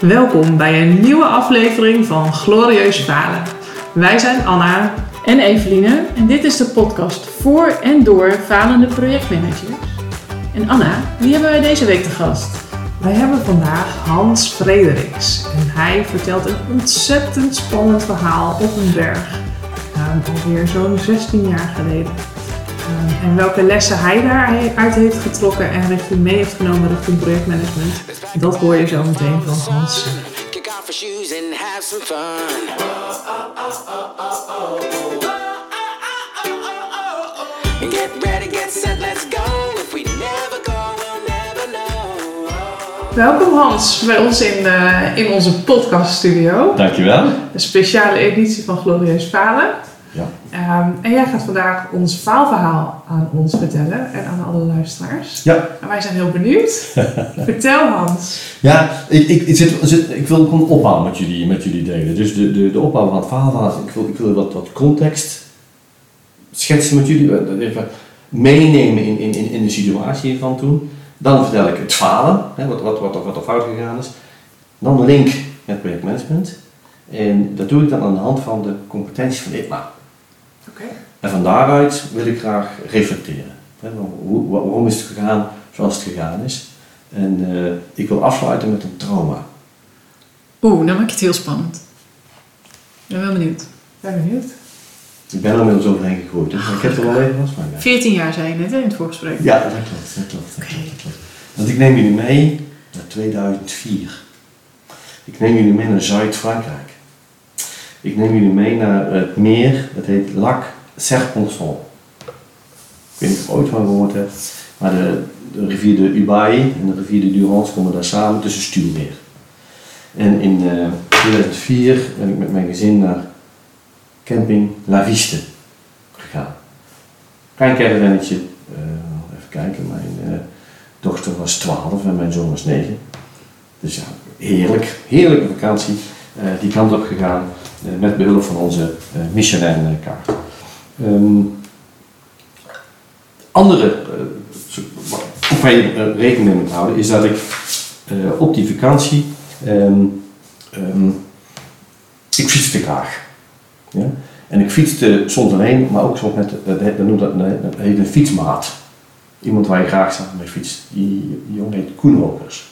Welkom bij een nieuwe aflevering van Glorieus Falen. Wij zijn Anna en Eveline en dit is de podcast voor en door falende projectmanagers. En Anna, wie hebben wij deze week te gast? Wij hebben vandaag Hans Frederiks en hij vertelt een ontzettend spannend verhaal op een berg. Uh, alweer zo'n 16 jaar geleden. Uh, en welke lessen hij daaruit heeft getrokken en richting mee heeft genomen richting projectmanagement, dat hoor je zo meteen van Hans. Kick off your shoes and have some fun. Get ready, get set, let's go. If we never go, we'll never know. Welkom Hans bij ons in, eh, in onze podcaststudio. Dankjewel. Een speciale editie van Glorieus Falen. Ja. Ehm, en jij gaat vandaag ons faalverhaal aan ons vertellen en aan alle luisteraars. Ja, En wij zijn heel benieuwd. Vertel Hans. ja ik, ik, ik, zit, zit- ik wil gewoon opbouw met jullie, met jullie delen. Dus de, de, de opbouw van het verhaal, ik wil, ik wil wat, wat context schetsen met jullie. eh, Even meenemen in, in, in in de situatie van toen. Dan vertel ik het falen, hè, wat, wat, wat, er- wat er fout gegaan is. Dan link met projectmanagement. En dat doe ik dan aan de hand van de competenties van ITMA. Oké. En van daaruit wil ik graag reflecteren. Hè, hoe- wa- waarom is het gegaan zoals het gegaan is? En eh, ik wil afsluiten met een trauma. Oeh, dan maak je het heel spannend. Ik ben wel benieuwd. Ben benieuwd. Ik ben er inmiddels overheen gegooid, maar ik heb er wel even last van. Ja, 14 jaar zei je net hè, in het voorgesprek. ja dat klopt. Dat klopt, dat klopt, dat klopt. Want ik neem jullie mee naar 2004. Ik neem jullie mee naar Zuid-Frankrijk. Ik neem jullie mee naar het meer, dat heet Lac Serponçon. Ik weet niet of ooit van gehoord hebt, maar de, rivier de Ubaye en de rivier de Durance komen daar samen tussen Stuurmeer. En in eh, 2004 ben ik met mijn gezin naar camping La Viste gegaan. Klein caravannetje, eh, even kijken, mijn eh, dochter was 12 en mijn zoon was 9. Dus ja, heerlijk, heerlijke vakantie. eh, die kant op gegaan eh, met behulp van onze eh Michelin-kaart. Ehm, andere, eh, waar je eh, rekening mee moet houden, is dat ik eh, op die vakantie, ehm, ehm, ik fietste graag. Ja? En ik fietste soms alleen, maar ook soms met, dat, heet- dat, heet een fietsmaat. Iemand waar je graag samen mee fietst. Die, die jongen heet Koen Rokers.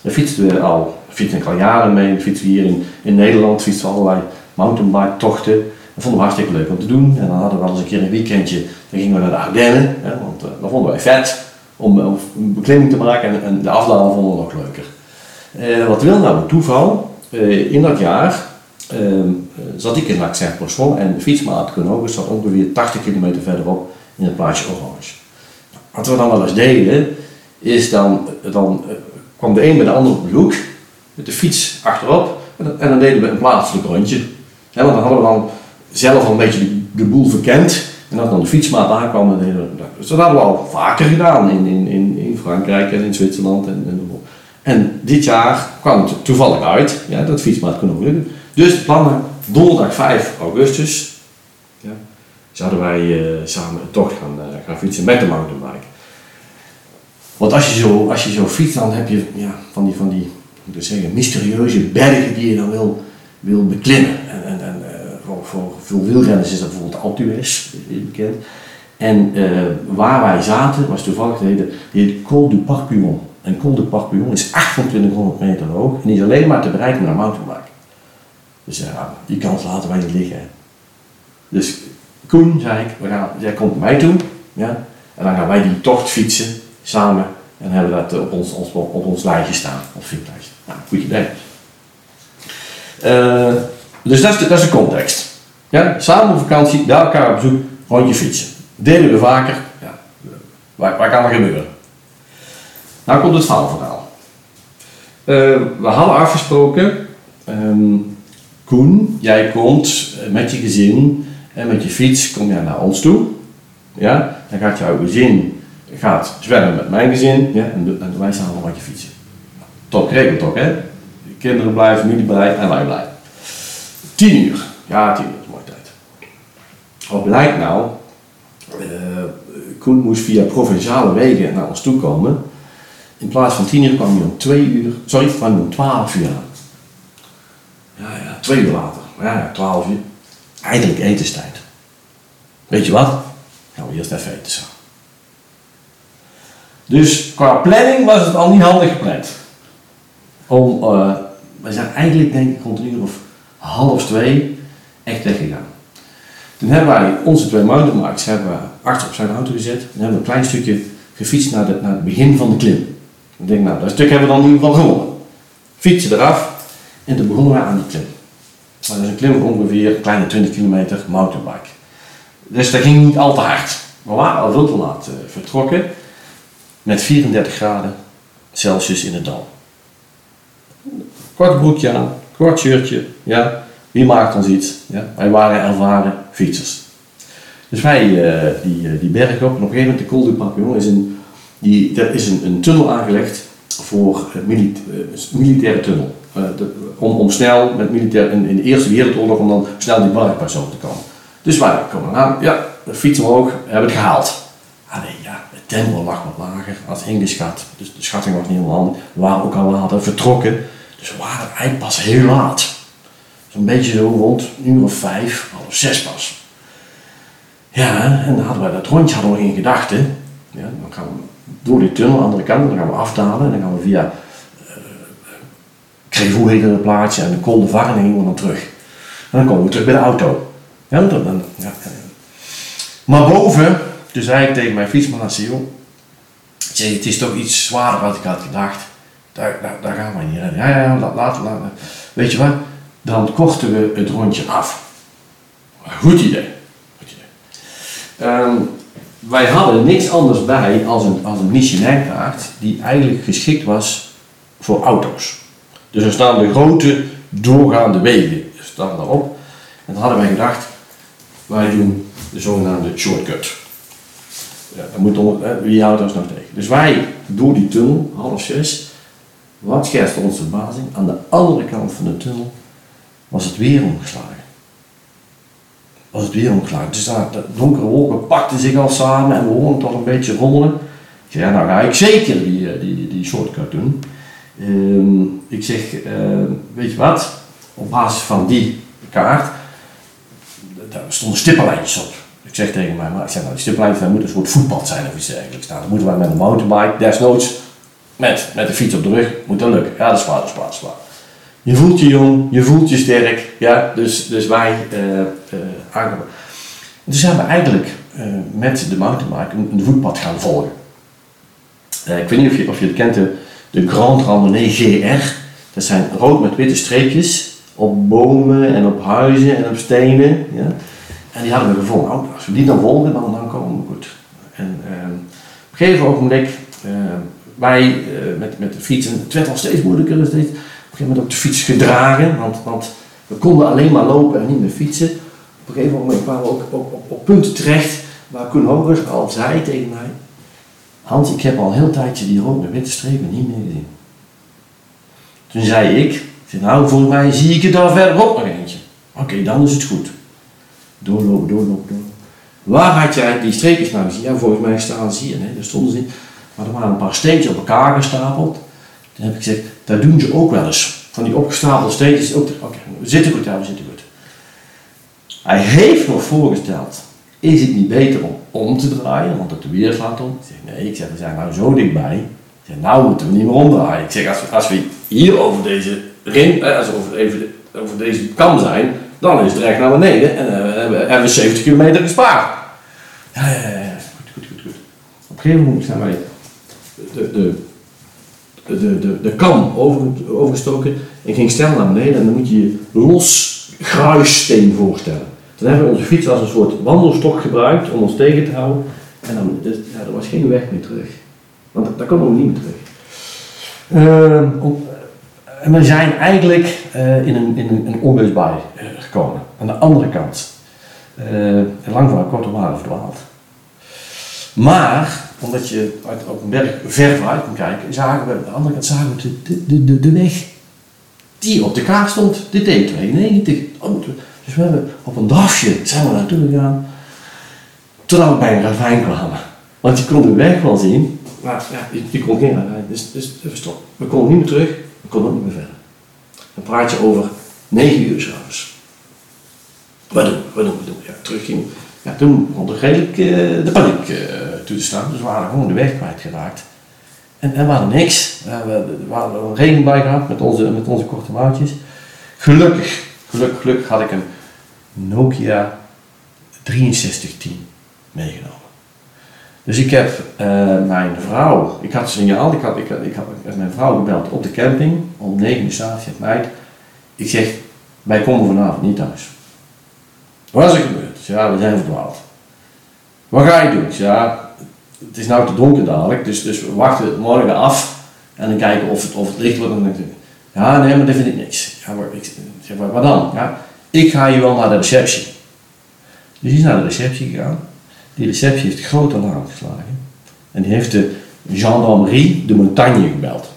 Daar fietsten we al, fietsen al jaren mee. Fietsen hier in, Nederland, fietsen allerlei mountainbike tochten. Dat vonden we hartstikke leuk om te doen. En dan hadden we wel eens een keer een weekendje, dan gingen we naar de Ardennen. Hè, want eh, dat vonden wij vet om, om een beklimming te maken en, en de afdaling vonden we nog leuker. Eh, wat wil nou een toeval? Eh, in dat jaar ehm, eh, zat ik in Lac-Saint-Poisson en de fietsmaat Konogus zat ongeveer 80 kilometer verderop in het plaatsje Orange. Wat we dan wel eens deden, is dan, dan eh, kwam de een bij de ander op de hoek, met de fiets achterop, en en dan deden we een plaatselijk rondje. Want dan hadden we dan zelf al een beetje de, boel verkend, en als dan de fietsmaat aankwam, dat. Dus dat hadden we al vaker gedaan in, in, in, Frankrijk en in Zwitserland. En, en, en dit jaar kwam het toevallig uit, ja, dat fietsmaat kon ook lukken. Dus de plannen, donderdag 5 augustus, ja, zouden wij eh, samen een tocht gaan, eh, gaan fietsen met de mountainbike. Want als je zo, als je zo fietst, dan heb je ja, van die, van die zeggen, mysterieuze bergen die je dan wil, wil beklimmen. Eh, voor, veel wielrenners is dat bijvoorbeeld Altues, is bekend. En eh, waar wij zaten, was toevallig de hele, heet Col du Parpuon. En Col du Parpuon is 2800 meter hoog en is alleen maar te bereiken met een mountainbike. Dus ja, die kans laten wij niet liggen. Dus Koen, zei ik, we jij komt mij toe. Ja? En dan gaan wij die tocht fietsen samen. En hebben dat op ons, ons, op ons lijstje staan, ons fietslijstje. Nou, goed idee. Eh, dus dat is de context. Ja? Samen op vakantie, bij elkaar op bezoek, rondje fietsen. Deden we vaker. Ja. Waar, waar kan er gebeuren? Nou komt het faalverhaal. Eh, we hadden afgesproken, ehm, Koen, jij komt eh, met je gezin en met je fiets kom jij naar ons toe. Ja? Dan gaat jouw gezin gaat zwemmen met mijn gezin ja? en, wij staan nog je fietsen. Top geregeld toch, hè? De kinderen blij, familie blij en wij blij. Tien uur. Ja, tien uur is een mooie tijd. Wat blijkt nou? Eh, Koen moest via provinciale wegen naar ons toe komen. In plaats van tien uur kwam hij om twee uur, sorry, kwam om twaalf uur aan. Ja, ja, twee uur later. Ja, twaalf uur. Eindelijk etenstijd. Weet je wat? Gaan we eerst even eten. Dus qua planning was het al niet handig gepland. Om, eh, we zijn eigenlijk denk ik rond een uur of half twee echt weggegaan. Toen hebben wij onze twee mountainbikes hebben achter op zijn auto gezet. En hebben we een klein stukje gefietst naar, de, naar het begin van de klim. Ik denk, nou, dat stuk hebben we dan in ieder geval gewonnen. Fietsen eraf en toen begonnen we aan die klim. Dat is een klim van ongeveer een kleine 20 kilometer mountainbike. Dus dat ging niet al te hard. We waren al veel te laat eh, vertrokken met 34 graden Celsius in het dal. Kort broekje aan, kort shirtje, ja. Wie maakt ons iets? Ja? Wij waren ervaren fietsers. Dus wij eh, die, eh, die berg op en op een gegeven moment de Col du is een, die, er is een, een tunnel aangelegd voor eh, mili- eh, militaire tunnel. De- om, om snel met militair in, in de Eerste Wereldoorlog om dan snel die bergpas over te komen. Dus wij komen aan, ja, de fiets omhoog, hebben het gehaald. Alleen ja, het tempo lag wat lager als ingeschat. Dus de schatting was niet helemaal handig. We waren ook al later vertrokken. Dus we waren eigenlijk pas heel laat. Zo'n beetje zo rond een uur of vijf, half zes pas. Ja, en dan hadden we dat rondje hadden we in gedachten. Ja, dan gaan we door die tunnel, andere kant, dan gaan we afdalen. En dan gaan we via uh, Crevoux heette het plaatsje en de Col de en gingen we dan terug. En dan komen we terug bij de auto. Ja, dan, dan, ja. Maar boven, toen zei ik tegen mijn ik zei, het is toch iets zwaarder dan ik had gedacht. Daar, daar, gaan we niet. Ja, ja, laat, laat. Weet je wat? Dan korten we het rondje af. Goed idee. Goed idee. Ehm, wij hadden niks anders bij als een, als een missionairkaart die eigenlijk geschikt was voor auto's. Dus er staan de grote doorgaande wegen staan daarop. En dan hadden wij gedacht, wij doen de zogenaamde shortcut. Ja, dat moet hè, wie houdt ons nog tegen? Dus wij door die tunnel, half zes, wat schetst onze verbazing? Aan de andere kant van de tunnel was het weer omgeslagen. Was het weer omgeslagen. Dus daar, de donkere wolken pakten zich al samen en we hoorden het een beetje rommelen. Ik zeg, ja, nou ga ik zeker die, eh, die, die, shortcut doen. Ehm, ik zeg, eh, weet je wat? Op basis van die kaart, daar stonden stippenlijntjes op. Ik zeg tegen mij, maar ik zeg, nou, die stippenlijntjes moet een soort voetpad zijn of iets dergelijks. Nou, dan moeten wij met een mountainbike, desnoods, met, met de fiets op de rug, moet dat lukken. Ja, dat is waar, dat is waar, dat is waar. Je voelt je jong, je voelt je sterk, ja, dus, dus wij uh, uh, aangekomen. Dus zijn we eigenlijk uh, met de mountainbike een, een voetpad gaan volgen. Ik weet niet of je, of je het kent, de, de Grand Randonnée GR. Dat zijn rood met witte streepjes op bomen en op huizen en op stenen. Ja. En die hadden we gevonden. Nou, als we die dan volgen, dan, dan komen we goed. En uh, op een gegeven ogenblik, uh, wij met, met de fiets, en het werd al steeds moeilijker, steeds, op een gegeven moment ook de fiets gedragen, want, want we konden alleen maar lopen en niet meer fietsen. Op een gegeven moment kwamen we ook op, op, op punten terecht waar Koen Hoger al zei tegen mij, Hans, ik heb al een heel tijdje die rood met witte strepen niet meer gezien. Toen zei ik, nou volgens mij zie ik er daar verderop nog eentje. Oké, dan is het goed. Doorlopen, doorlopen, doorlopen. Waar had jij die streepjes nou gezien? Ja, volgens mij staan ze hier. Nee, daar stonden ze niet. Maar er waren een paar steentjes op elkaar gestapeld. Toen heb ik gezegd, dat doen ze ook wel eens. Van die opgestapelde steentjes. Oké, okay, we zitten goed, ja, we zitten goed. Hij heeft nog voorgesteld, is het niet beter om om te draaien, want het weer slaat om? Ik zeg, nee, ik zeg, we zijn nou zo dichtbij. Ik zeg, nou moeten we niet meer omdraaien. Ik zeg, als we, als we hier over deze ring, als we over, even, over deze kam zijn, dan is het recht naar beneden en hebben, hebben we 70 kilometer gespaard. Ja, ja, ja, goed, goed, goed, goed. Op een gegeven moment zijn wij de, de, de, de, de kam over, overgestoken en ging snel naar beneden en dan moet je je los gruissteen voorstellen. Toen hebben we onze fiets als een soort wandelstok gebruikt om ons tegen te houden en dan, dus, ja, er was geen weg meer terug. Want daar komen we niet meer terug. Om, en we zijn eigenlijk uh, in een, in een, een uh, gekomen. Aan de andere kant. Uh, lang van kort waren verdwaald. Maar, omdat je uit, op een berg ver vooruit kon kijken, zagen we aan de andere kant zagen we de, de, de, de weg die op de kaart stond, de D92. Oh, dus we hebben op een drafje zijn we naartoe gegaan, totdat we bij een ravijn kwamen. Want je kon de weg wel zien, maar ja, je, je kon geen ravijn. Dus, dus we stoppen. We konden niet meer terug, we konden ook niet meer verder. Dan praat je over 9 uur s'avonds. Wat doen, wat doen, wat doen? Ja, terugging. Ja, toen begon er redelijk de paniek eh, toe te staan. Dus we waren gewoon de weg kwijtgeraakt. En, en we hadden niks. We, we, hadden een regen bij gehad met onze, met onze korte mouwtjes. Gelukkig, gelukkig, gelukkig had ik een Nokia 6310 meegenomen. Dus ik heb eh, mijn vrouw, ik had signaal, ik had, ik, had, ik had mijn vrouw gebeld op de camping om 9 uur s'avonds, het meid. Ik zeg, wij komen vanavond niet thuis. Wat is er gebeurd? Ja, we zijn verdwaald. Wat ga je doen? Ja, het is nou te donker dadelijk, dus, dus we wachten het morgen af en dan kijken of het, of het licht wordt. En ja, nee, maar dat vind ik niks. Ja, maar ik zeg, maar wat dan? Ja, ik ga je wel naar de receptie. Dus die is naar de receptie gegaan. Die receptie heeft groot alarm geslagen. En die heeft de gendarmerie de montagne gebeld.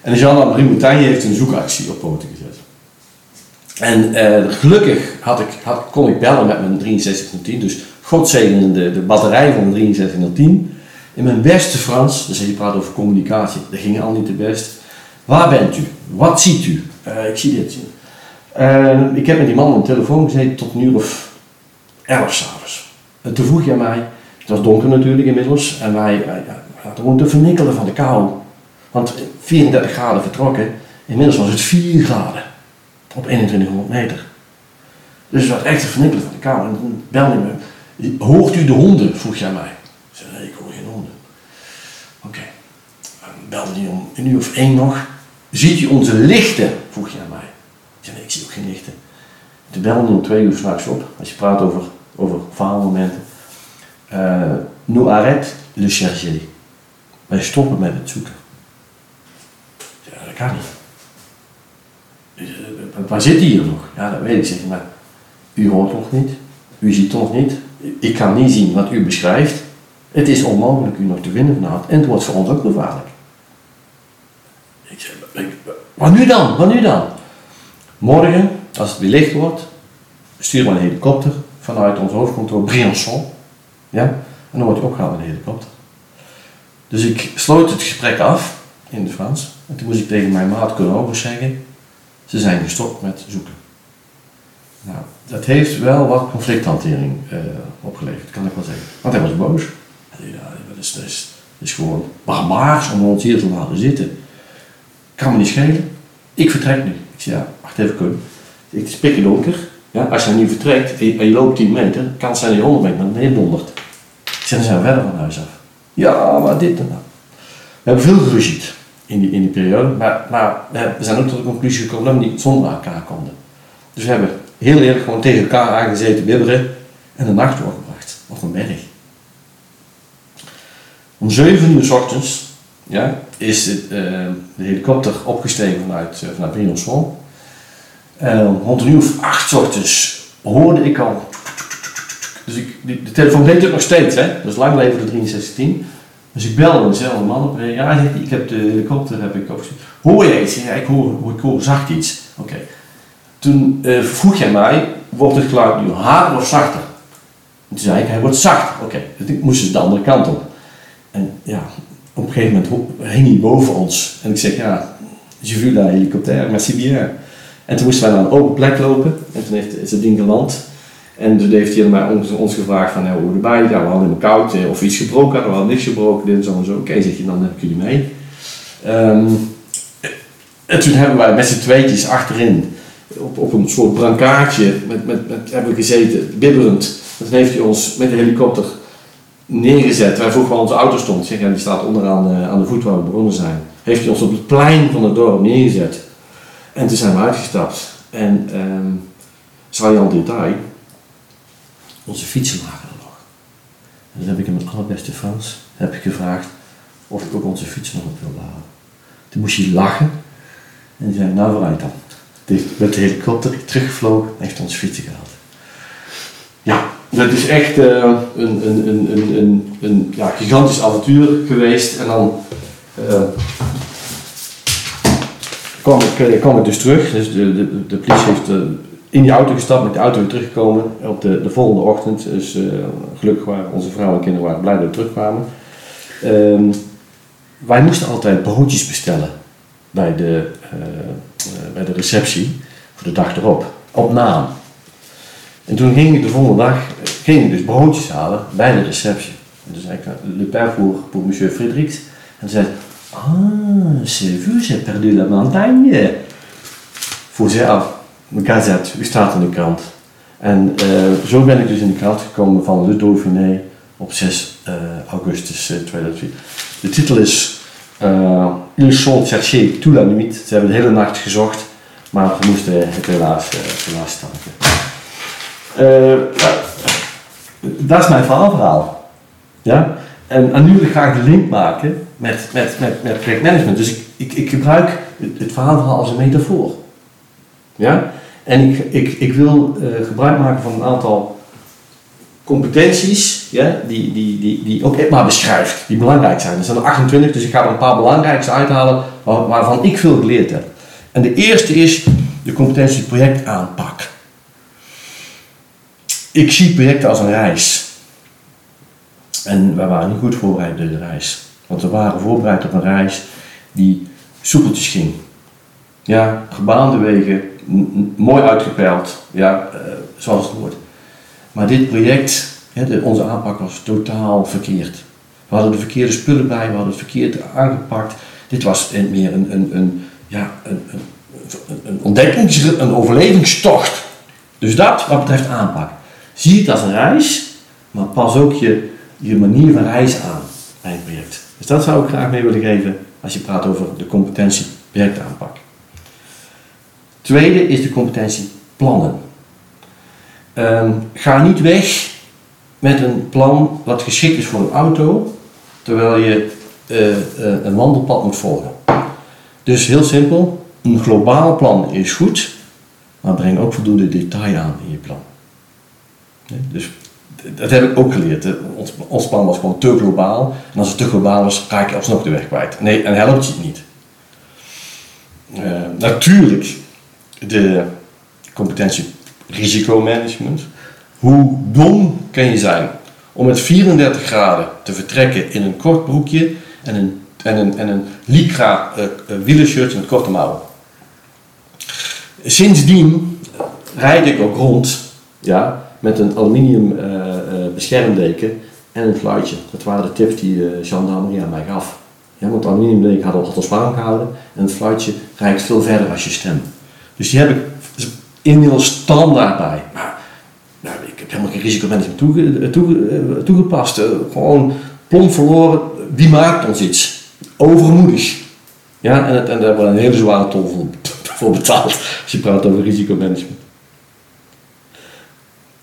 En de gendarmerie montagne heeft een zoekactie op poten gezet. En eh, gelukkig had ik, had, kon ik bellen met mijn 6310. Dus God zegene de, de batterij van de 6310. In mijn beste Frans, dus je praat over communicatie, dat ging al niet te best. Waar bent u? Wat ziet u? Eh, ik zie dit. Eh, ik heb met die man aan de telefoon gezeten tot uur of elf s'avonds. En toen vroeg hij mij, het was donker natuurlijk inmiddels, en wij, wij hadden gewoon te vernikkelen van de kou. Want 34 graden vertrokken, inmiddels was het 4 graden op 2100 meter. Dus het was echt te vernikkelen van de kou. En toen belde hij me, hoort u de honden? vroeg jij mij. Ik zei, nee, ik hoor geen honden. Oké. Dan belde hij om een uur of één nog. Ziet u onze lichten? vroeg jij mij. Ik zei, nee, ik zie ook geen lichten. Toen belde om twee uur s'nachts op, als je praat over, over faalmomenten. Uh, nous arrête le chercher. Wij stoppen met het zoeken. Dat kan niet. Dus, eh, Waar zit hij hier nog? Ja, dat weet ik. Zeg, maar u hoort nog niet, u ziet nog niet, ik kan niet zien wat u beschrijft. Het is onmogelijk u nog te vinden vanavond en het wordt voor ons ook gevaarlijk. Ik zeg, wat nu dan? Wat nu dan? Morgen, als het weer licht wordt, sturen we een helikopter vanuit ons hoofdkantoor Briançon. Ja? En dan wordt hij opgehaald met een helikopter. Dus ik sloot het gesprek af in het Frans. En toen moest ik tegen mijn maat Colombo zeggen, ze zijn gestopt met zoeken. Nou, dat heeft wel wat conflicthantering eh, opgeleverd, kan ik wel zeggen. Want hij was boos. Ja, dat is, dat is, gewoon barbaars om ons hier te laten zitten. Kan me niet schelen. Ik vertrek nu. Ik zei, ja, wacht even, Koen. Het is pikken donker. Ja, als je nu vertrekt en je, loopt 10 meter, kan het zijn dat je 100 meter naar beneden. Ik dan zijn we verder van huis af. Ja, maar dit en. We hebben veel geruzied in die, in die periode, maar, maar we zijn ook tot de conclusie gekomen dat we niet zonder elkaar konden. Dus we hebben heel eerlijk gewoon tegen elkaar aangezeten bibberen en de nacht doorgebracht op een berg. Om 7 uur s ochtends ja, is het, eh, de helikopter opgestegen vanuit, uh, vanuit Briançon. En rond een uur of acht ochtends hoorde ik al. Dus ik, de telefoon deed het nog steeds, hè? Dus lang leven de 6310. Dus ik belde dezelfde man op. en Ja, ik heb de helikopter heb ik opgezet. Hoor jij iets? Ja, ik hoor, ik hoor zacht iets. Oké. Toen eh, vroeg jij mij, wordt het geluid nu harder of zachter? En toen zei ik, hij wordt zacht. Oké, dus ik moest dus de andere kant op. En ja, op een gegeven moment hing hij boven ons. En ik zeg, ja, je vu la helikopter, merci bien. En toen moesten wij naar een open plek lopen. En toen heeft, is het ding geland. En toen heeft hij mij ons, ons gevraagd van, hoe erbij? Ja, we hadden helemaal koud. eh, Of iets gebroken hadden, we hadden niks gebroken. Dit en zo en zo. Oké, zeg je, dan heb ik jullie mee. Ehm, en toen hebben wij met z'n tweetjes achterin op, op een soort brankaartje met, met, met, hebben gezeten, bibberend. En toen heeft hij ons met de helikopter neergezet. Wij vroegen waar onze auto stond. Zeg, die staat onderaan eh, aan de voet waar we begonnen zijn. Heeft hij ons op het plein van het dorp neergezet. En toen zijn we uitgestapt. En je al detail. Onze fietsen lagen er nog. En toen heb ik in mijn allerbeste Frans heb ik gevraagd of ik ook onze fietsen nog op wilde halen. Toen moest hij lachen. En zei, nou vooruit dan. Met de helikopter teruggevlogen en heeft ons fietsen gehaald. Ja, dat is echt eh, een, een, een, een, een, ja, gigantisch avontuur geweest. En dan eh, kwam, ik, eh, kwam dus terug. Dus de, de, de politie heeft in die auto gestapt, met de auto weer teruggekomen. Op de, de volgende ochtend, dus gelukkig waren onze vrouw en kinderen waren blij dat we terugkwamen. Ehm, wij moesten altijd broodjes bestellen bij de, bij de receptie voor de dag erop, op naam. En toen ging ik de volgende dag ging ik dus broodjes halen bij de receptie. En toen zei ik, le père pour, pour monsieur. En toen zei ah, c'est vous, j'ai perdu la montagne. Voor zelf, een gazette, u staat in de krant. En eh, zo ben ik dus in de krant gekomen van Le Dauphiné op 6 eh, augustus eh, 2004. De titel is eh Ils sont cherchés toute la nuit. Ze hebben de hele nacht gezocht, maar we moesten het helaas, eh, helaas. Eh, dat is mijn verhaalverhaal. Ja? En, nu wil ik graag de link maken met, met, met, met projectmanagement. Dus ik, ik, ik gebruik het, het verhaalverhaal als een metafoor. Ja? En ik, ik, ik wil eh, gebruik maken van een aantal competenties ja, die, die, die, die ook EPMA beschrijft, die belangrijk zijn. Er zijn er 28, dus ik ga er een paar belangrijkste uithalen waar- waarvan ik veel geleerd heb. En de eerste is de competentie projectaanpak. Ik zie projecten als een reis. En wij waren niet goed voorbereid op deze reis. Want we waren voorbereid op een reis die soepeltjes ging. Ja, gebaande wegen, mooi uitgepeild, ja, eh, zoals het hoort. Maar dit project, de, onze aanpak was totaal verkeerd. We hadden de verkeerde spullen bij, we hadden het verkeerd aangepakt. Dit was meer een, een, een, ja, een, een, een- ontdekkings- een overlevingstocht. Dus dat wat betreft aanpak. Zie het als een reis, maar pas ook je, je manier van reis aan bij een project. Dus dat zou ik graag mee willen geven als je praat over de competentie projectaanpak. Tweede is de competentie plannen. Ehm, ga niet weg met een plan wat geschikt is voor een auto, terwijl je eh, eh, een wandelpad moet volgen. Dus heel simpel, een globaal plan is goed, maar breng ook voldoende detail aan in je plan. Ja, Dus dat heb ik ook geleerd. Ons, ons plan was gewoon te globaal. En als het te globaal was, raak je alsnog de weg kwijt. Nee, en helpt je het niet. Eh, natuurlijk, de competentie risicomanagement. Hoe dom kan je zijn om met 34 graden te vertrekken in een kort broekje en een, en een, en een lycra eh, eh, wielershirt met korte mouwen? Sindsdien rijd ik ook rond ja, met een aluminium eh, beschermdeken en een fluitje. Dat waren de tips die de gendarmerie aan mij gaf. Ja, want aluminiumdeken had al ons warm gehouden en het fluitje reikt veel verder als je stem. Dus die heb ik inmiddels standaard bij. Maar nou, ik heb helemaal geen risicomanagement toege, eh, toegepast. Eh, gewoon plomp verloren. Wie maakt ons iets? Overmoedig. Ja, en, en daar hebben we een hele zware tol voor, betaald als je praat over risicomanagement.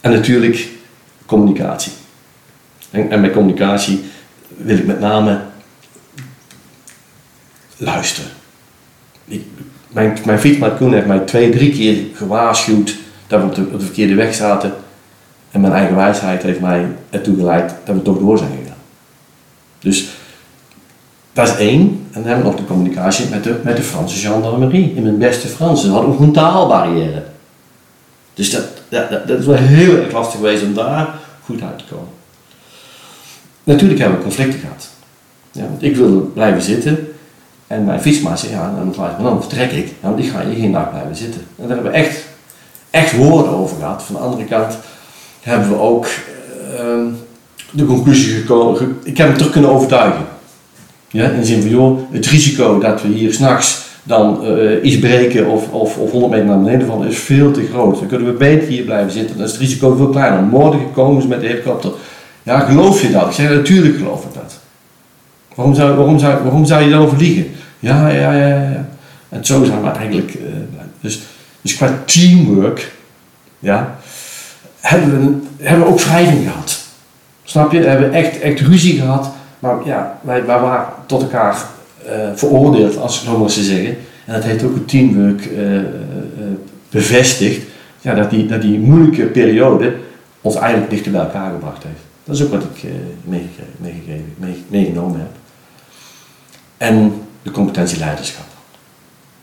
En natuurlijk communicatie. En, en bij communicatie wil ik met name luisteren. Mijn, mijn fietsmaat Koen heeft mij twee, drie keer gewaarschuwd dat we op de, op de verkeerde weg zaten. En mijn eigen wijsheid heeft mij ertoe geleid dat we toch door zijn gegaan. Dus dat is één. En dan hebben we nog de communicatie met de, met de Franse gendarmerie. In mijn beste Frans. Ze hadden ook een taalbarrière. Dus dat, dat, dat, dat is wel heel erg lastig geweest om daar goed uit te komen. Natuurlijk hebben we conflicten gehad. Ja, want ik wilde blijven zitten. En mijn fietsmaat zei, ja, dan, maar dan vertrek ik. Want ik ga hier geen dag blijven zitten. En daar hebben we echt, echt woorden over gehad. Van de andere kant hebben we ook ehm, de conclusie gekomen. ge- ik heb hem terug kunnen overtuigen. Ja, in de zin van, joh, het risico dat we hier s'nachts dan eh, iets breken of, of, of 100 meter naar beneden vallen is veel te groot. Dan kunnen we beter hier blijven zitten. Dan is het risico veel kleiner. Morgen komen ze met de helikopter. Ja, geloof je dat? Ik zeg, natuurlijk geloof ik dat. Waarom zou, waarom zou, waarom zou je daarover liegen? Ja, ja, ja, ja. En zo zijn we eigenlijk... eh, dus, dus qua teamwork, ja, hebben we, hebben ook wrijving gehad. Snap je? We hebben echt, echt ruzie gehad. Maar ja, wij, wij waren tot elkaar eh, veroordeeld, als ik zo maar zeggen. En dat heeft ook het teamwork eh, bevestigd. Ja, dat, die, dat die moeilijke periode ons eigenlijk dichter bij elkaar gebracht heeft. Dat is ook wat ik mee- meegenomen heb. En de competentie leiderschap.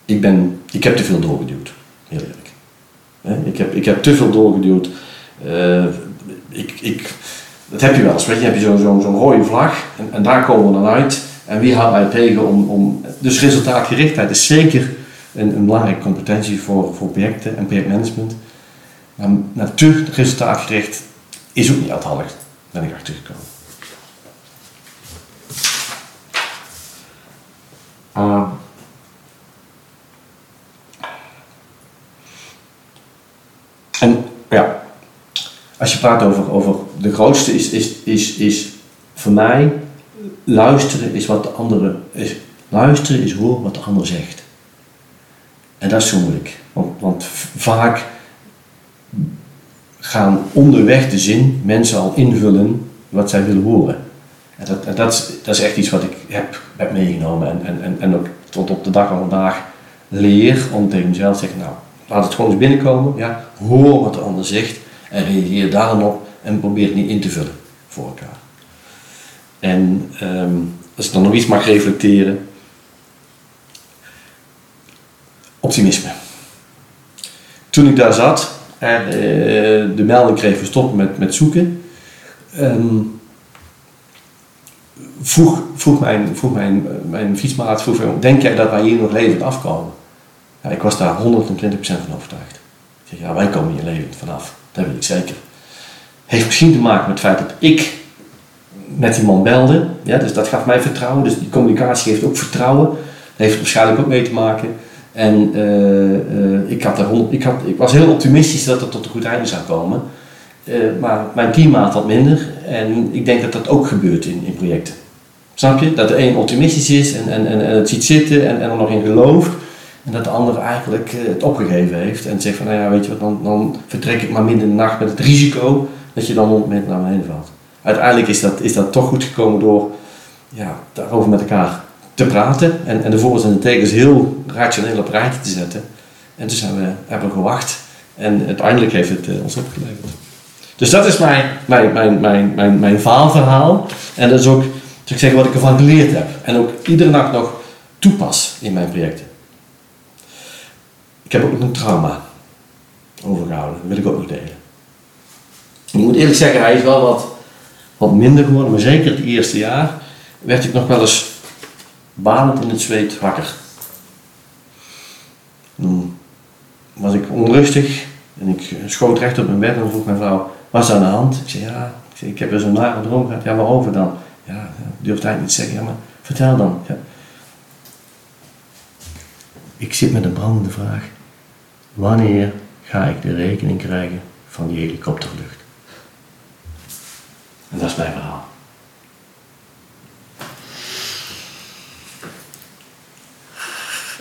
Ik, ben, ik heb te veel doorgeduwd, heel eerlijk. Ik heb, ik heb te veel doorgeduwd. Eh, ik, ik, dat heb je wel eens, weet je, heb je zo'n zo, zo'n rode vlag en, en daar komen we dan uit. En wie houdt mij tegen om, om... Dus resultaatgerichtheid is zeker een, een belangrijke competentie voor, voor projecten en projectmanagement. Maar te resultaatgericht is ook niet altijd handig, ben ik achtergekomen. Ah. en ja, als je praat over, over de grootste is, is, is, is voor mij luisteren is wat de andere is. Luisteren is horen wat de ander zegt. En dat is zo moeilijk. Want, want vaak gaan onderweg de zin mensen al invullen wat zij willen horen. En dat, en dat, is, dat is echt iets wat ik heb, heb meegenomen en, en, en, en ook tot op de dag van vandaag leer om tegen mezelf te zeggen, nou, laat het gewoon eens binnenkomen, ja, hoor wat de ander zegt en reageer daar dan op en probeer het niet in te vullen voor elkaar. En ehm, als ik dan nog iets mag reflecteren, optimisme. Toen ik daar zat en eh, de melding kreeg we stoppen met, met zoeken, ehm, vroeg, mijn, vroeg mijn, mijn fietsmaat, vroeg denk jij dat wij hier nog levend afkomen? Ja, ik was daar 120% van overtuigd. Ik zeg, ja, wij komen hier levend vanaf. Dat weet ik zeker. Heeft misschien te maken met het feit dat ik met die man belde. Ja, dus dat gaf mij vertrouwen. Dus die communicatie geeft ook vertrouwen. Dat heeft waarschijnlijk ook mee te maken. En eh, eh, ik, had er ik, had, ik was heel optimistisch dat het tot een goed einde zou komen. Eh, maar mijn teammaat wat minder. En ik denk dat dat ook gebeurt in, in projecten. Snap je? Dat de een optimistisch is en, en, en, en het ziet zitten en, en er nog in gelooft. En dat de ander eigenlijk eh, het opgegeven heeft en zegt van, nou ja, weet je wat, dan, dan vertrek ik maar midden in de nacht met het risico dat je dan op moment naar beneden valt. Uiteindelijk is dat, is dat toch goed gekomen door ja, daarover met elkaar te praten en, en de voor's en de tegens heel rationeel op rijtje te zetten. En toen zijn we, hebben gewacht en uiteindelijk heeft het eh, ons opgeleverd. Dus dat is mijn, mijn, mijn, mijn, mijn, mijn faalverhaal. En dat is ook, zou ik zeggen, wat ik ervan geleerd heb. En ook iedere nacht nog toepas in mijn projecten. Ik heb ook nog een trauma overgehouden. Dat wil ik ook nog delen. Ik moet eerlijk zeggen, hij is wel wat, wat minder geworden. Maar zeker het eerste jaar werd ik nog wel eens balend in het zweet wakker. Dan was ik onrustig en ik schoot recht op mijn bed en vroeg mijn vrouw, wat is er aan de hand? Ik zei, ja, ik, heb weer zo'n nare droom gehad. Ja, waarover dan? Ja, ja, durft hij niet te zeggen. Ja, maar vertel dan. Ja. Ik zit met een brandende vraag. Wanneer ga ik de rekening krijgen van die helikoptervlucht? En dat is mijn verhaal.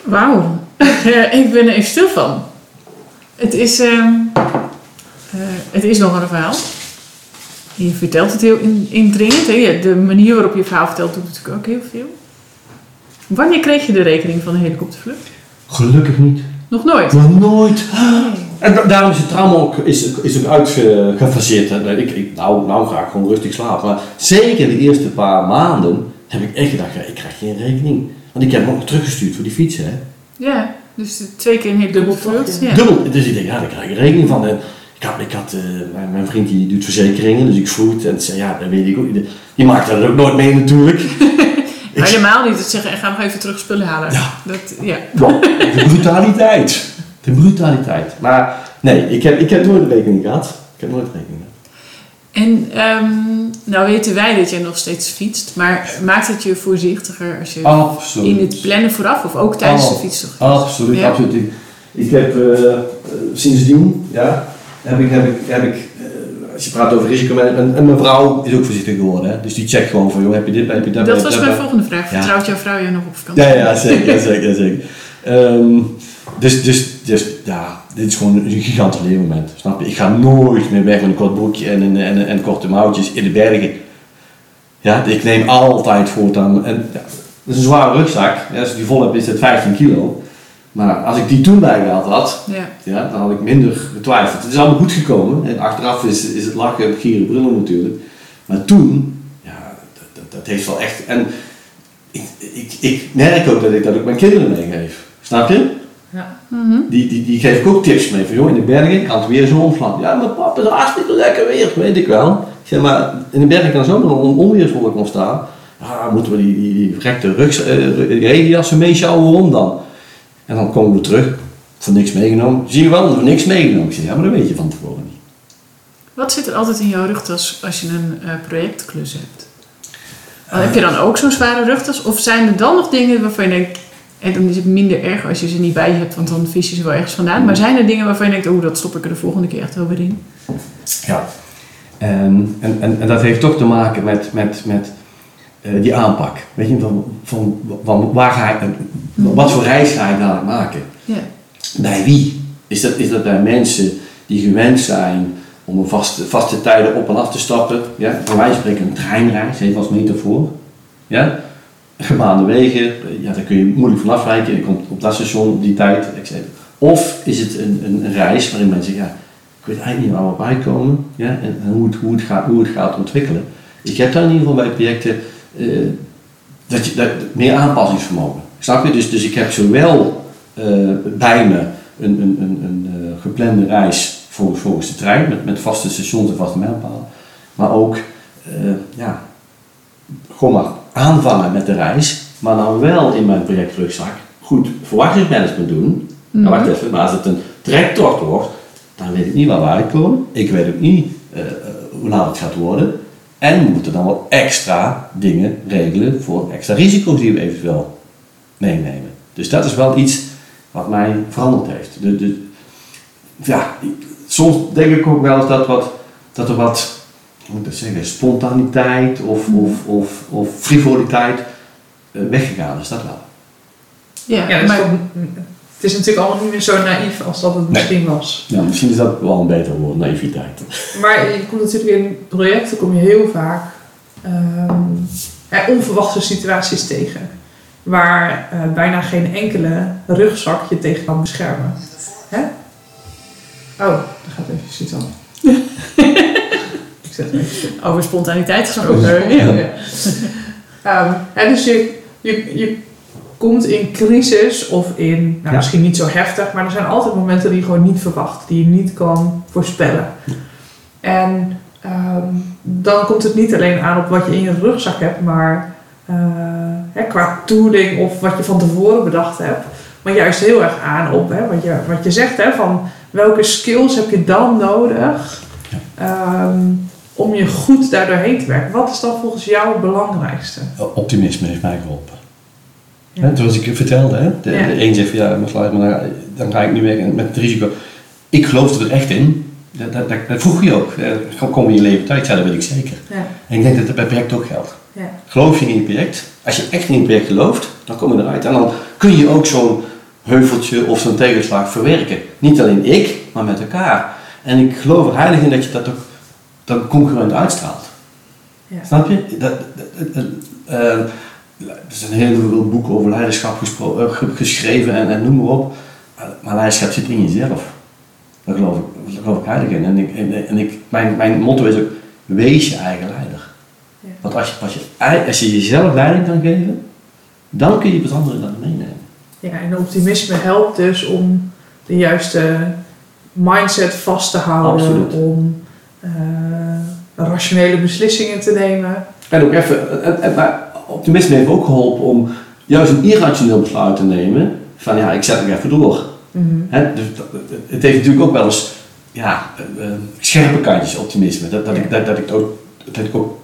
Wauw, ik ben er even stil van. Het is, ehm, eh, het is nog een verhaal. Je vertelt het heel in- indringend. Hè? De manier waarop je verhaal vertelt doet natuurlijk ook heel veel. Wanneer kreeg je de rekening van de helikoptervlucht? Gelukkig niet. Nog nooit. Nog nooit. En da- daarom is het trauma ook, is, is ook uitgefaseerd. Ik, ik, nou, nou ga ik gewoon rustig slapen. Maar zeker de eerste paar maanden heb ik echt gedacht, ja, ik krijg geen rekening. Want ik heb hem ook teruggestuurd voor die fiets. Hè. Ja, dus twee keer een helikoptervlucht. Ja. Dubbel. Dus ik denk, ja, daar krijg ik rekening van. En ik had, ik had eh, mijn, mijn vriend die doet verzekeringen, dus ik vroeg het en zei, ja, dat weet ik ook. Die maakt dat ook nooit mee natuurlijk. Helemaal niet. Het zeggen, en ga nog even terug spullen halen. Ja. Dat, ja. De brutaliteit. De brutaliteit. Maar nee, ik heb, ik heb nooit een rekening gehad. Ik heb nooit een rekening gehad. En ehm, nou weten wij dat jij nog steeds fietst, maar maakt het je voorzichtiger als je Absoluut. in het plannen vooraf of ook tijdens de Oh, fietstocht? Absoluut, Ja. absoluut. Ik, heb eh, sindsdien, ja, heb ik, heb ik, heb ik eh, als je praat over risicomanagement, en mijn vrouw is ook voorzichtig geworden. Hè? Dus die checkt gewoon van, joh, heb je dit, heb je dat, Dat je was mijn volgende vraag. Vertrouwt jouw vrouw je nog op vakantie? Ja, ja, zeker, zeker, zeker. Ehm, dus, dus, dus, ja, dit is gewoon een gigantisch leermoment, snap je? Ik ga nooit meer weg met een kort broekje en, en, en, en korte mouwtjes in de bergen. Ja, ik neem altijd voortaan, en ja, dat is een zware rugzak. Ja, als ik die vol heb is het 15 kilo. Maar als ik die toen bijgehaald had, Ja. ja, dan had ik minder getwijfeld. Het is allemaal goed gekomen. En achteraf is, is het lachen, gieren, brullen natuurlijk. Maar toen, ja, dat, dat, dat heeft wel echt... En ik, ik, ik merk ook dat ik dat ook mijn kinderen meegeef. Snap je? Mhm. Die, die, die geef ik ook tips mee. Van joh, in de bergen kan het weer zo omslaan. Ja, maar papa, het is hartstikke lekker weer. Weet ik wel. Ik zeg maar, in de bergen kan zomaar een onweerswolk ontstaan. Ja, moeten we die, die, die verrekte rugs, eh, regenjassen meesjouwen om dan? En dan komen we terug, voor niks meegenomen. Zie je wel, voor niks meegenomen. Ik zeg, ja, maar dat weet je van tevoren niet. Wat zit er altijd in jouw rugtas als je een eh, projectklus hebt? heb je dan ook zo'n zware rugtas? Of zijn er dan nog dingen waarvan je denkt... En dan is het minder erg als je ze niet bij je hebt, want dan vis je ze wel ergens vandaan. Maar zijn er dingen waarvan je denkt, oh, dat stop ik er de volgende keer echt wel weer in? Ja. En, en, en, en dat heeft toch te maken met, met, met eh, die aanpak. Weet je, van, van, van waar ga ik, wat voor reis ga ik dadelijk maken? Ja. Bij wie? Is dat, is dat bij mensen die gewend zijn om een vaste, vaste tijden op en af te stappen? Ja? Van wij spreken een treinreis, even als metafoor. Ja? Gebaande wegen, ja, daar kun je moeilijk van afwijken. Je komt op dat station op die tijd, etc. Of is het een, een, een reis waarin mensen zeggen, ja, ik weet eigenlijk niet waar we bij komen ja? en, en hoe, het, hoe, het gaat, hoe het gaat ontwikkelen. Ik heb daar in ieder geval bij projecten eh, dat je, dat, meer aanpassingsvermogen. Snap je? Dus, dus ik heb zowel eh, bij me een, een, een, een eh, geplande reis volgens, volgens de trein, met, met vaste stations en vaste mijlpalen, maar ook ja, gewoon maar aanvangen met de reis, maar dan wel in mijn projectrugzak goed verwachtingsmanagement doen. Nou, wacht even, maar als het een trektocht wordt, dan weet ik niet waar we uitkomen. Ik weet ook niet hoe laat het gaat worden. En we moeten dan wel extra dingen regelen voor extra risico's die we eventueel meenemen. Dus dat is wel iets wat mij veranderd heeft. De, de, ja, soms denk ik ook wel eens dat, wat, dat er wat, hoe moet ik dat zeggen, spontaniteit of, of, of, of frivoliteit eh, weggegaan is. Dat wel. Ja, Ja, dat is maar, toch- het is natuurlijk allemaal niet meer zo naïef als dat het misschien was. Ja, misschien is dat wel een beter woord, naïviteit. Maar je komt natuurlijk in projecten kom je heel vaak ehm, hè, onverwachte situaties tegen. Waar eh, bijna geen enkele rugzak je tegen kan beschermen. Hè? Oh, daar gaat even iets aan. Ik over spontaniteit gesproken. ja. ja. Ehm, hè, dus je, je, je komt in crisis of in, nou, Ja. misschien niet zo heftig, maar er zijn altijd momenten die je gewoon niet verwacht, die je niet kan voorspellen. En ehm, dan komt het niet alleen aan op wat je in je rugzak hebt, maar eh, hè, qua tooling of wat je van tevoren bedacht hebt, maar juist heel erg aan op hè, wat, je, wat je zegt, hè, van welke skills heb je dan nodig ehm, om je goed daar doorheen te werken. Wat is dan volgens jou het belangrijkste? Optimisme heeft mij geholpen. Ja. Hè, zoals ik vertelde, hè? De, Ja. de een zegt van ja, maar, sluit, maar dan, dan ga ik nu werken met het risico. Ik geloofde er echt in. Dat, dat, dat, dat vroeg je ook. Eh, Kom in je leven thuis? Ja, dat weet ik zeker. Ja, En ik denk dat dat bij project ook geldt. ja, Geloof je in je project? Als je echt in je project gelooft, dan kom je eruit. En dan kun je ook zo'n heuveltje of zo'n tegenslag verwerken. Niet alleen ik, maar met elkaar. En ik geloof er heilig in dat je dat ook dat concurrent uitstraalt. ja. Snap je? Dat, dat, dat- eh, er zijn heel veel boeken over leiderschap eh, ge- geschreven en, en noem maar op. Maar- leiderschap zit in jezelf. Daar geloof ik, daar geloof ik heilig in. En, ik, en, en ik, mijn, mijn motto is ook, wees je eigen leider. Ja. Want als je, als, je, als je jezelf leiding kan geven, dan kun je het andere dan meenemen. Ja, en optimisme helpt dus om de juiste mindset vast te houden, Absoluut. om eh, rationele beslissingen te nemen. En ook even, en, en, maar optimisme heeft ook geholpen om juist een irrationeel besluit te nemen. Van ja, ik zet het even door. Mhm. Dus dat- het heeft natuurlijk ook wel eens ja, eh, eh, scherpe kantjes, optimisme. Dat, dat, ik, dat, dat, ik ook, dat ik ook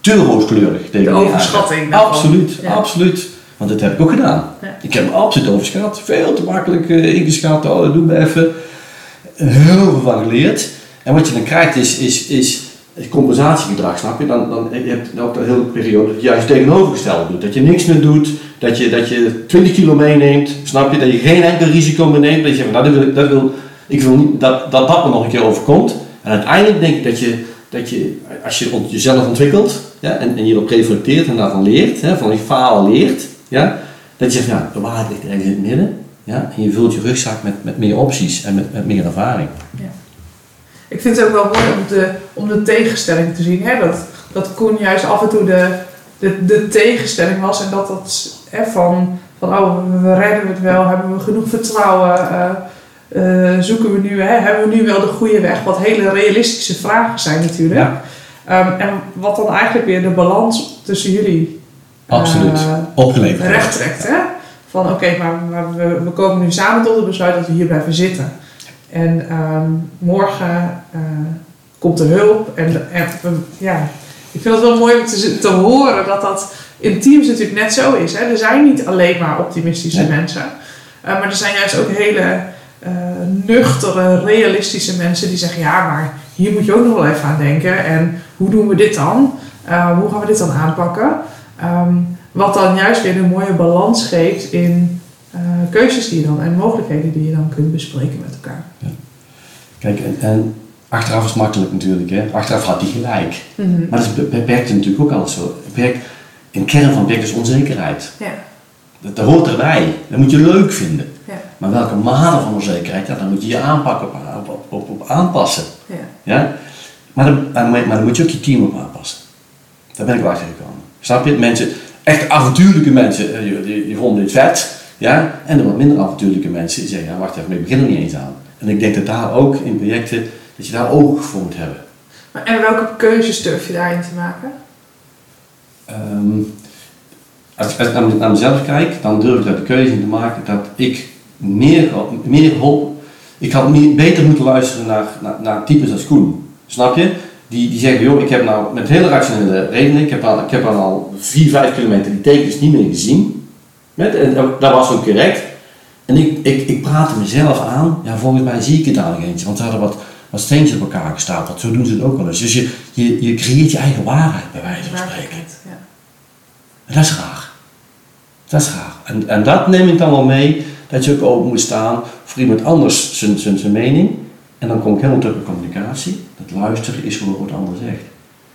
te rooskleurig tegen De overschatting. Absoluut, Ja. absoluut. Want dat heb ik ook gedaan. Ja. Ik heb hem absoluut overschat. Veel te makkelijk eh, ingeschat. Oh, dat doen we even. Heel veel van geleerd. En wat je dan krijgt is, is, is, is compensatiegedrag, snap je? Dan, dan, je hebt ook de hele periode juist tegenovergestelde doet. Dat je niks meer doet, dat je, dat je 20 kilo meeneemt, snap je? Dat je geen enkel risico meer neemt. Dat je nou, dat wil, dat wil, ik wil niet dat, dat dat me nog een keer overkomt. En uiteindelijk denk ik dat je, dat je als je jezelf ontwikkelt ja, en, en je erop reflecteert en daarvan leert, hè, van je falen leert, ja, dat je zegt, ja, de waarheid ligt ergens in het midden. Ja, en je vult je rugzak met, met meer opties en met, met meer ervaring. Ik vind het ook wel mooi om de, om de tegenstelling te zien. Hè? Dat, dat Koen juist af en toe de, de, de tegenstelling was. En dat dat hè, van, van, oh, we, we redden het wel. Hebben we genoeg vertrouwen? eh, eh, zoeken we nu, hè, hebben we nu wel de goede weg? Wat hele realistische vragen zijn natuurlijk. Ja. Ehm, en wat dan eigenlijk weer de balans tussen jullie Absoluut. eh, Opgeleverd. recht trekt. Hè? van oké, maar, maar we, we komen nu samen tot het besluit dat we hier blijven zitten. En ehm, morgen eh, komt de hulp. En, en we- ja, ik vind het wel mooi om te, te horen dat dat in teams natuurlijk net zo is. Hè? Er zijn niet alleen maar optimistische mensen. Eh, maar er zijn juist ook hele eh, nuchtere, realistische mensen die zeggen: ja, maar hier moet je ook nog wel even aan denken. En hoe doen we dit dan? Hoe gaan we dit dan aanpakken? Ehm, wat dan juist weer een mooie balans geeft in keuzes die je dan en mogelijkheden die je dan kunt bespreken met elkaar. Kijk, en, en achteraf is makkelijk natuurlijk, hè. Achteraf had hij gelijk. Maar dat beperkt natuurlijk ook alles zo. Beperkt, in kern van beperkt is onzekerheid. Ja, Dat, dat hoort erbij. Dat moet je leuk vinden. ja, Maar welke mate van onzekerheid, ja, dan moet je je aanpakken, op, op, op, op aanpassen. ja. Ja? Maar, dan, maar, maar dan moet je ook je team op aanpassen. Daar ben ik wel achter gekomen. Snap je? Mensen, echt avontuurlijke mensen, eh, die, die, die vonden dit vet. Ja? En de wat minder avontuurlijke mensen die zeggen, ja, wacht even, ik begin er niet eens aan. En ik denk dat daar ook in projecten, dat je daar oog voor moet hebben. Maar en welke keuzes durf je daarin te maken? Ehm, als, ik naar, mezelf kijk, dan durf ik daar de keuze in te maken dat ik meer, meer hulp. Ik had meer, beter moeten luisteren naar, naar, naar types als Koen. Snap je? Die, die zeggen, joh, ik heb nou met hele rationele redenen, ik heb, al, ik heb dan al 4, 5 kilometer die tekens niet meer gezien. Met, en dat was ook correct. En ik, ik, ik praatte mezelf aan, ja, volgens mij zie ik het daar nog eentje, want ze hadden wat, wat steentjes op elkaar gestapeld. Zo doen ze het ook wel eens. Dus je, je, je creëert je eigen waarheid, bij wijze van spreken. Ja. En dat is raar. Dat is raar. En, en dat neem ik dan wel mee, dat je ook open moet staan voor iemand anders zijn, zijn, zijn mening. En dan kom ik helemaal terug op communicatie. Dat luisteren is gewoon wat de ander zegt.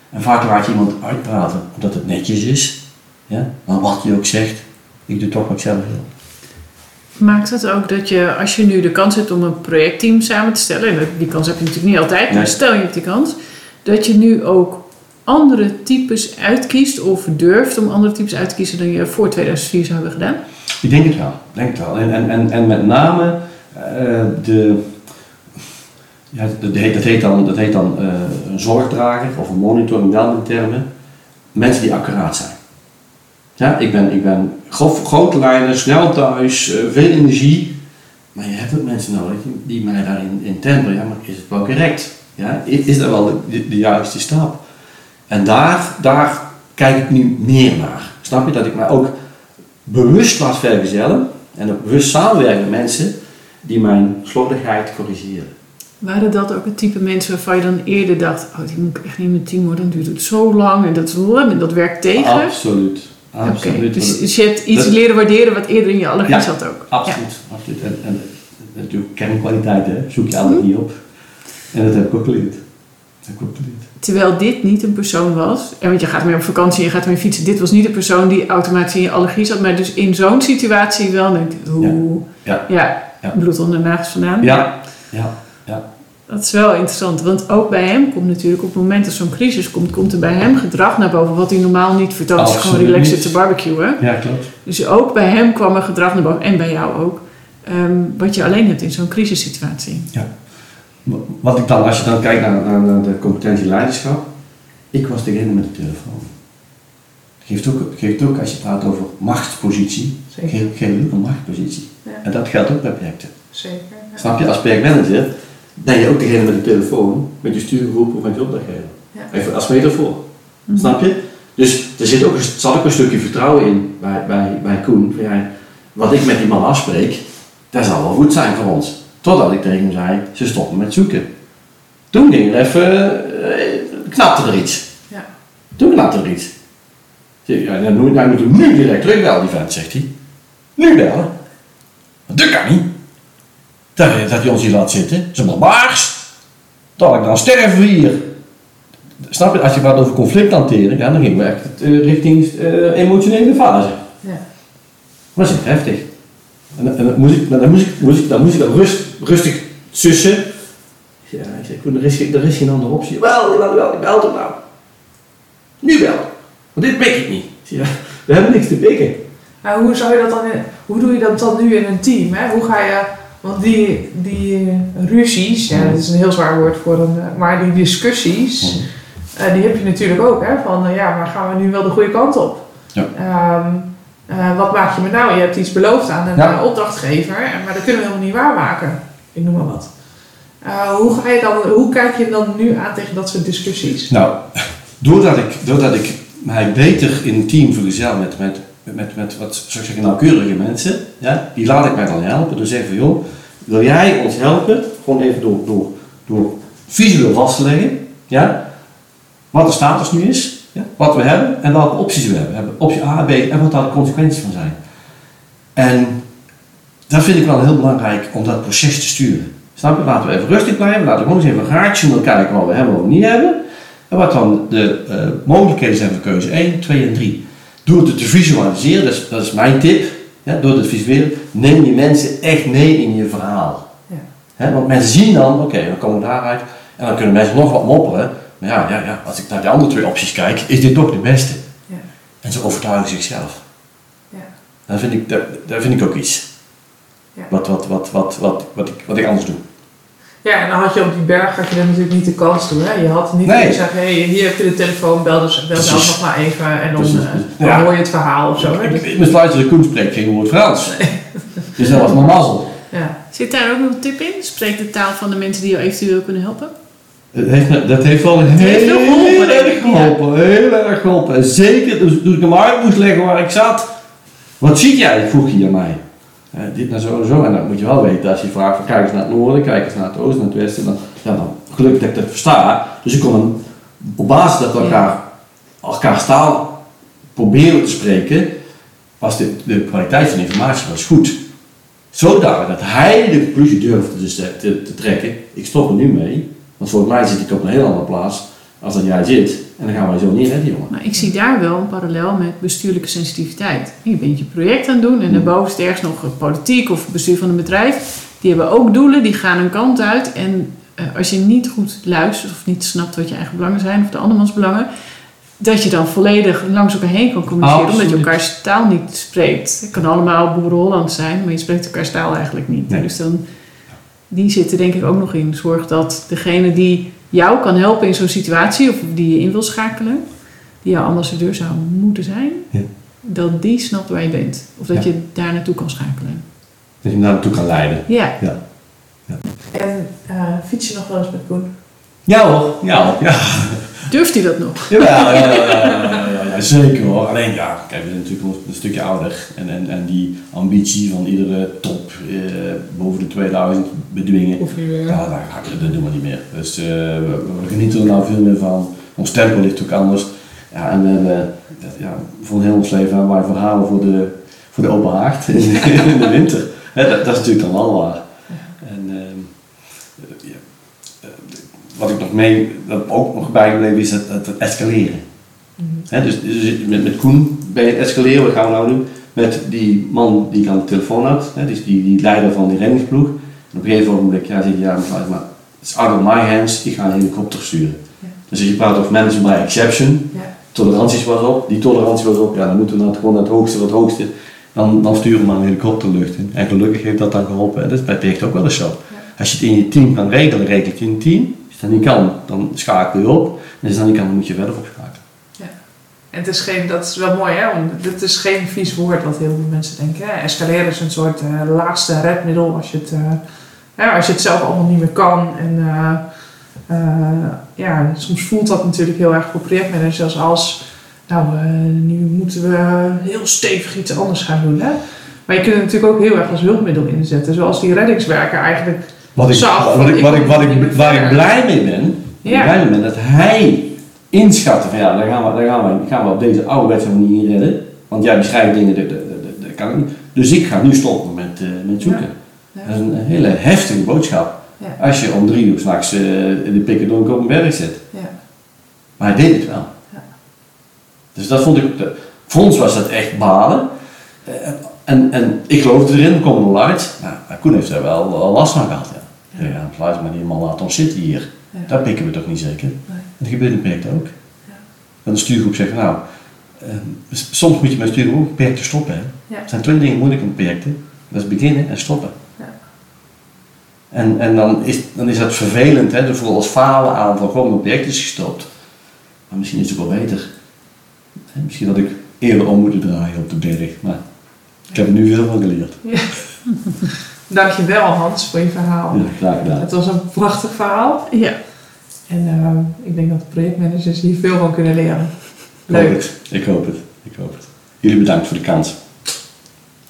En vaak laat je iemand uitpraten omdat het netjes is. Ja? Maar wat je ook zegt, ik doe toch wat ik zelf wil. Maakt het ook dat je, als je nu de kans hebt om een projectteam samen te stellen, en die kans heb je natuurlijk niet altijd, maar Nee. stel je hebt die kans, dat je nu ook andere types uitkiest of durft om andere types uit te kiezen dan je voor 2004 zou hebben gedaan? Ik denk het wel. Denk het wel. En, en, en, en met name eh, de, ja, dat, heet, dat heet dan, dat heet dan eh, een zorgdrager of een monitor in termen. Mensen die accuraat zijn. Ja, ik ben, ik ben grof, grote lijnen, snel thuis, eh, veel energie. Maar je hebt ook mensen nodig die, mij daarin in temperen. Ja, maar is het wel correct? Ja, is, dat wel de, de, juiste stap? En daar, daar kijk ik nu meer naar. Snap je? Dat ik mij ook bewust laat vergezellen en ook bewust samenwerken met mensen die mijn slordigheid corrigeren. Waren dat ook het type mensen waarvan je dan eerder dacht, oh die moet ik echt niet mijn team hoor, dan duurt het zo lang en dat, en dat werkt tegen? Absoluut. Absoluut. dus, dus je hebt iets Dat- leren waarderen wat eerder in je allergie Ja, zat ook. Absoluut. absoluut. En, en natuurlijk kernkwaliteiten, hè. zoek je allergie op. En dat heb ik ook geleerd. Dat heb ik ook geleerd. Terwijl dit niet een persoon was, en want je gaat mee op vakantie, je gaat mee fietsen, dit was niet een persoon die automatisch in je allergie zat, maar dus in zo'n situatie wel denkt, hoe, Ja. ja, Ja. bloed onder de nagels vandaan. Ja, ja, ja. Dat is wel interessant, want ook bij hem komt natuurlijk op het moment dat zo'n crisis komt, komt er bij hem gedrag naar boven wat hij normaal niet vertoont. Als je gewoon relaxed te barbecuen. Ja, klopt. Dus ook bij hem kwam er gedrag naar boven, en bij jou ook, ehm, wat je alleen hebt in zo'n crisissituatie. Wat ik dan, als je dan kijkt naar, naar, naar de competentie leiderschap, ik was degene met de telefoon. Geeft ook, geeft ook als je praat over machtspositie, Zeker. geeft, geeft ook een machtspositie. Ja. En dat geldt ook bij projecten. Zeker. ja. Snap je? Als projectmanager ben je ook degene met de telefoon, met je stuurgroep of met je opdrachtgever. Ja. Even als metafoor. Mhm. Snap je? Dus er zit ook, een- zat ook een stukje vertrouwen in bij, bij, bij Koen. Van, ja, wat ik met die man afspreek, dat zal wel goed zijn voor ons. Totdat ik tegen hem zei, ze stoppen met zoeken. Toen ging er even, eh, knapte er iets. Ja. Toen knapte er iets. Ja, dan moet, dan moet nu direct terugbellen, die vent, zegt hij. Nu bellen. Dat kan niet. Dat, dat hij ons hier laat zitten. Dat is. Dat ik dan sterven hier. Snap je, als je praat over conflict hanteren, ja, dan gingen we echt eh, richting eh, emotionele fase. Ja. Dat is heftig. En, dan- en dan moest ik, dan moest ik, moest ik, dan moest ik rust, rustig sussen. Ja, ik zeg, er is, geen- er is geen andere optie. Wel, wel, wel, ik bel hem nou. Nu bellen. Want dit pik ik niet. Ja, we hebben niks te pikken. Maar hoe zou je dat dan, in- hoe doe je dat dan nu in een team? Hè? Hoe ga je, want die, die ruzies, ja, dat is een heel zwaar woord voor een, maar die discussies, eh, die heb je natuurlijk ook, hè? Van eh, ja, maar gaan we nu wel de goede kant op? Ja. Ehm, Eh, wat maak je me nou? Je hebt iets beloofd aan een Ja. opdrachtgever, maar dat kunnen we helemaal niet waarmaken. Ik noem maar wat. Hoe, ga je dan, hoe kijk je dan nu aan tegen dat soort discussies? Nou, doordat ik, doordat ik mij beter in een team vergezel met, met, met, met wat zou ik zeggen, nauwkeurige mensen, ja, die laat ik mij dan helpen. Door zeggen van, joh, wil jij ons helpen? Gewoon even door, door, door visueel vast te leggen, ja, wat de status nu is, ja, wat we hebben en welke opties we hebben. Hebben optie A, B en wat daar de consequenties van zijn. En dat vind ik wel heel belangrijk om dat proces te sturen. Snap je? Laten we even rustig blijven, laten we gewoon eens even rationeel kijken wat we hebben we niet hebben. En wat dan de eh, mogelijkheden zijn voor keuze 1, 2 en 3. Door het te visualiseren, dat is, dat is mijn tip. Ja, door het visueel neem je mensen echt mee in je verhaal. Ja. Want mensen zien dan, oké, dan komen we daaruit. En dan kunnen mensen nog wat mopperen. Maar ja, ja, ja, als ik naar de andere twee opties kijk, is dit toch de beste. Ja. En ze overtuigen zichzelf. Ja. Dat vind ik, dat, dat vind ik ook iets. Ja. Wat, wat, wat, wat, wat, wat, ik, wat ik anders doe. Ja, en dan had je op die berg had je er natuurlijk niet de kans toe. Hè? Je had niet Nee. zeggen, hey, hier heb je de telefoon, bel, dus, bel zelf nog maar even en dan, eh, dan Ja. hoor je het verhaal of zo. Hè? Ik, besluit dat de spreekt geen woord Frans. Dus dat was mijn mazzel. Ja. Zit daar ook nog een tip in? Spreek de taal van de mensen die jou eventueel kunnen helpen? Dat heeft, dat heeft wel heel, ik. erg geholpen. Heel erg geholpen. En zeker toen, toen ik hem uit moest leggen waar ik zat. Wat zie jij? vroeg hij aan mij. Eh, dit naar zo en zo. En dan moet je wel weten, als je vraagt van kijk eens naar het noorden, kijk eens naar het oosten, naar het westen. Dan, ja, dan gelukkig dat ik dat versta. Dus ik kon hem op basis dat we elkaar, elkaar taal proberen te spreken, was de, de kwaliteit van de informatie was goed. Zodanig dat hij de conclusie durfde dus te, te, te trekken. Ik stop er nu mee. Want volgens mij zit ik op een heel andere plaats als dat jij zit. En dan gaan wij zo niet redden, jongen. Maar ik zie daar wel een parallel met bestuurlijke sensitiviteit. Je bent je project aan het doen en daarboven zit ergens nog politiek of bestuur van een bedrijf. Die hebben ook doelen, die gaan een kant uit. En eh, als je niet goed luistert of niet snapt wat je eigen belangen zijn of de andermans belangen, dat je dan volledig langs elkaar heen kan communiceren, omdat je elkaars taal niet spreekt. Het kan allemaal boeren Holland zijn, maar je spreekt elkaars taal eigenlijk niet. Nee. Dus dan, die zitten denk ik ook nog in. Zorg dat degene die jou kan helpen in zo'n situatie, of die je in wil schakelen, die jouw ambassadeur zou moeten zijn, Ja. dat die snapt waar je bent. Of dat Ja. je daar naartoe kan schakelen. Dat je hem daar naartoe kan leiden. Ja. Ja. En uh, fiets je nog wel eens met Koen? Ja hoor, ja hoor. Ja. Durft hij dat nog? Ja, ja, ja, ja, ja, ja, ja, zeker hoor. Alleen ja, kijk, we zijn natuurlijk een stukje ouder. En, en, en die ambitie van iedere top eh, boven de 2000 bedwingen. Of je weer... Ja, dat, dat doen we niet meer. Dus eh, we, we genieten er nou veel meer van. Ons tempo ligt ook anders. Ja, en we hebben ja, voor heel ons leven wij verhalen voor de, voor de open haard in, in de winter. Dat, dat is natuurlijk dan wel waar. En ehm, eh, ja, eh, wat ik nog mee, dat ook nog bijgebleven is het, het, het escaleren. Hè, dus, dus met, met Koen je het escaleren, wat gaan we nou doen? Met die man die ik aan de telefoon had, hè, dus die, die leider van die reddingsploeg. En op een gegeven moment ja, zeg je, ja, mevrouw, maar it's out of my hands, ik ga een helikopter sturen. Ja. Dus als je praat over management by exception, Ja. toleranties was op, die tolerantie was op, ja, dan moeten we naar het, gewoon naar het hoogste, wat het hoogste. Dan, dan sturen we maar een helikopter de lucht in. En gelukkig heeft dat dan geholpen. En dat is bij ook wel eens zo. Als je het in je team kan regelen, regel je het in je team. Als je dat niet kan, dan schakel je op. En als je dat niet kan, dan moet je verder opschakelen. En het is geen, dat is wel mooi hè, want het is geen vies woord wat heel veel mensen denken. Hè. Escaleren is een soort eh, laatste redmiddel als je, het, eh, als je het zelf allemaal niet meer kan. En eh, ja, soms voelt dat natuurlijk heel erg voor projectmanagers als, nou nu moeten we heel stevig iets anders gaan doen. Hè. Maar je kunt het natuurlijk ook heel erg als hulpmiddel inzetten. Zoals die reddingswerker eigenlijk Wat ik, Zag, wat ik, wat ik, wat waar ik blij mee ben, Ja. ik blij mee ben, dat hij inschatte van ja, dan gaan we, dan gaan we, gaan we op deze ouderwetse manier redden. Want jij beschrijft dingen, dat, dat, dat, dat kan ik niet. Dus ik ga nu stoppen met, eh, met zoeken. Ja. Dat is een hele heftige boodschap. Ja. Als je om drie uur s'nachts uh, de pikkerdonk op een berg zit. Ja. Maar hij deed het wel. Ja. Dus dat vond ik, voor ons was dat echt balen. Eh, En, en ik geloofde erin, we komen er wel uit. Nou, maar Koen heeft er wel, wel last van gehad. Ja, ja. luister maar, die man laat ons zitten hier. Ja. Dat pikken we toch niet zeker? Nee. En dat gebeurt in project ook. Ja. En de stuurgroep zegt, nou, eh, s- soms moet je met stuurgroep ook projecten stoppen. Hè? Ja. Er zijn twee dingen moeilijk met projecten. Dat is beginnen en stoppen. Ja. En, en dan, is, dan is het vervelend, hè, voor als falen aan van gewoon mijn project is gestopt. Maar misschien is het ook wel beter. Hè, Misschien dat ik eerder om moeten draaien op de berg. Maar ik heb er nu veel van geleerd. Dankjewel Hans voor je verhaal. Ja, graag gedaan. Het was een prachtig verhaal. Ja. En ehm, ik denk dat de projectmanagers hier veel van kunnen leren. Ik hoop Leuk. het. Ik hoop het. Ik hoop het. Jullie bedankt voor de kans.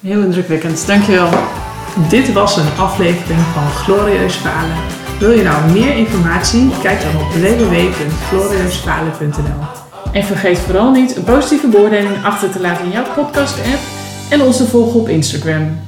Heel indrukwekkend. Dankjewel. Dit was een aflevering van Glorieus Falen. Wil je nou meer informatie? Kijk dan op www.glorieusfalen.nl En vergeet vooral niet een positieve beoordeling achter te laten in jouw podcast-app en ons te volgen op Instagram.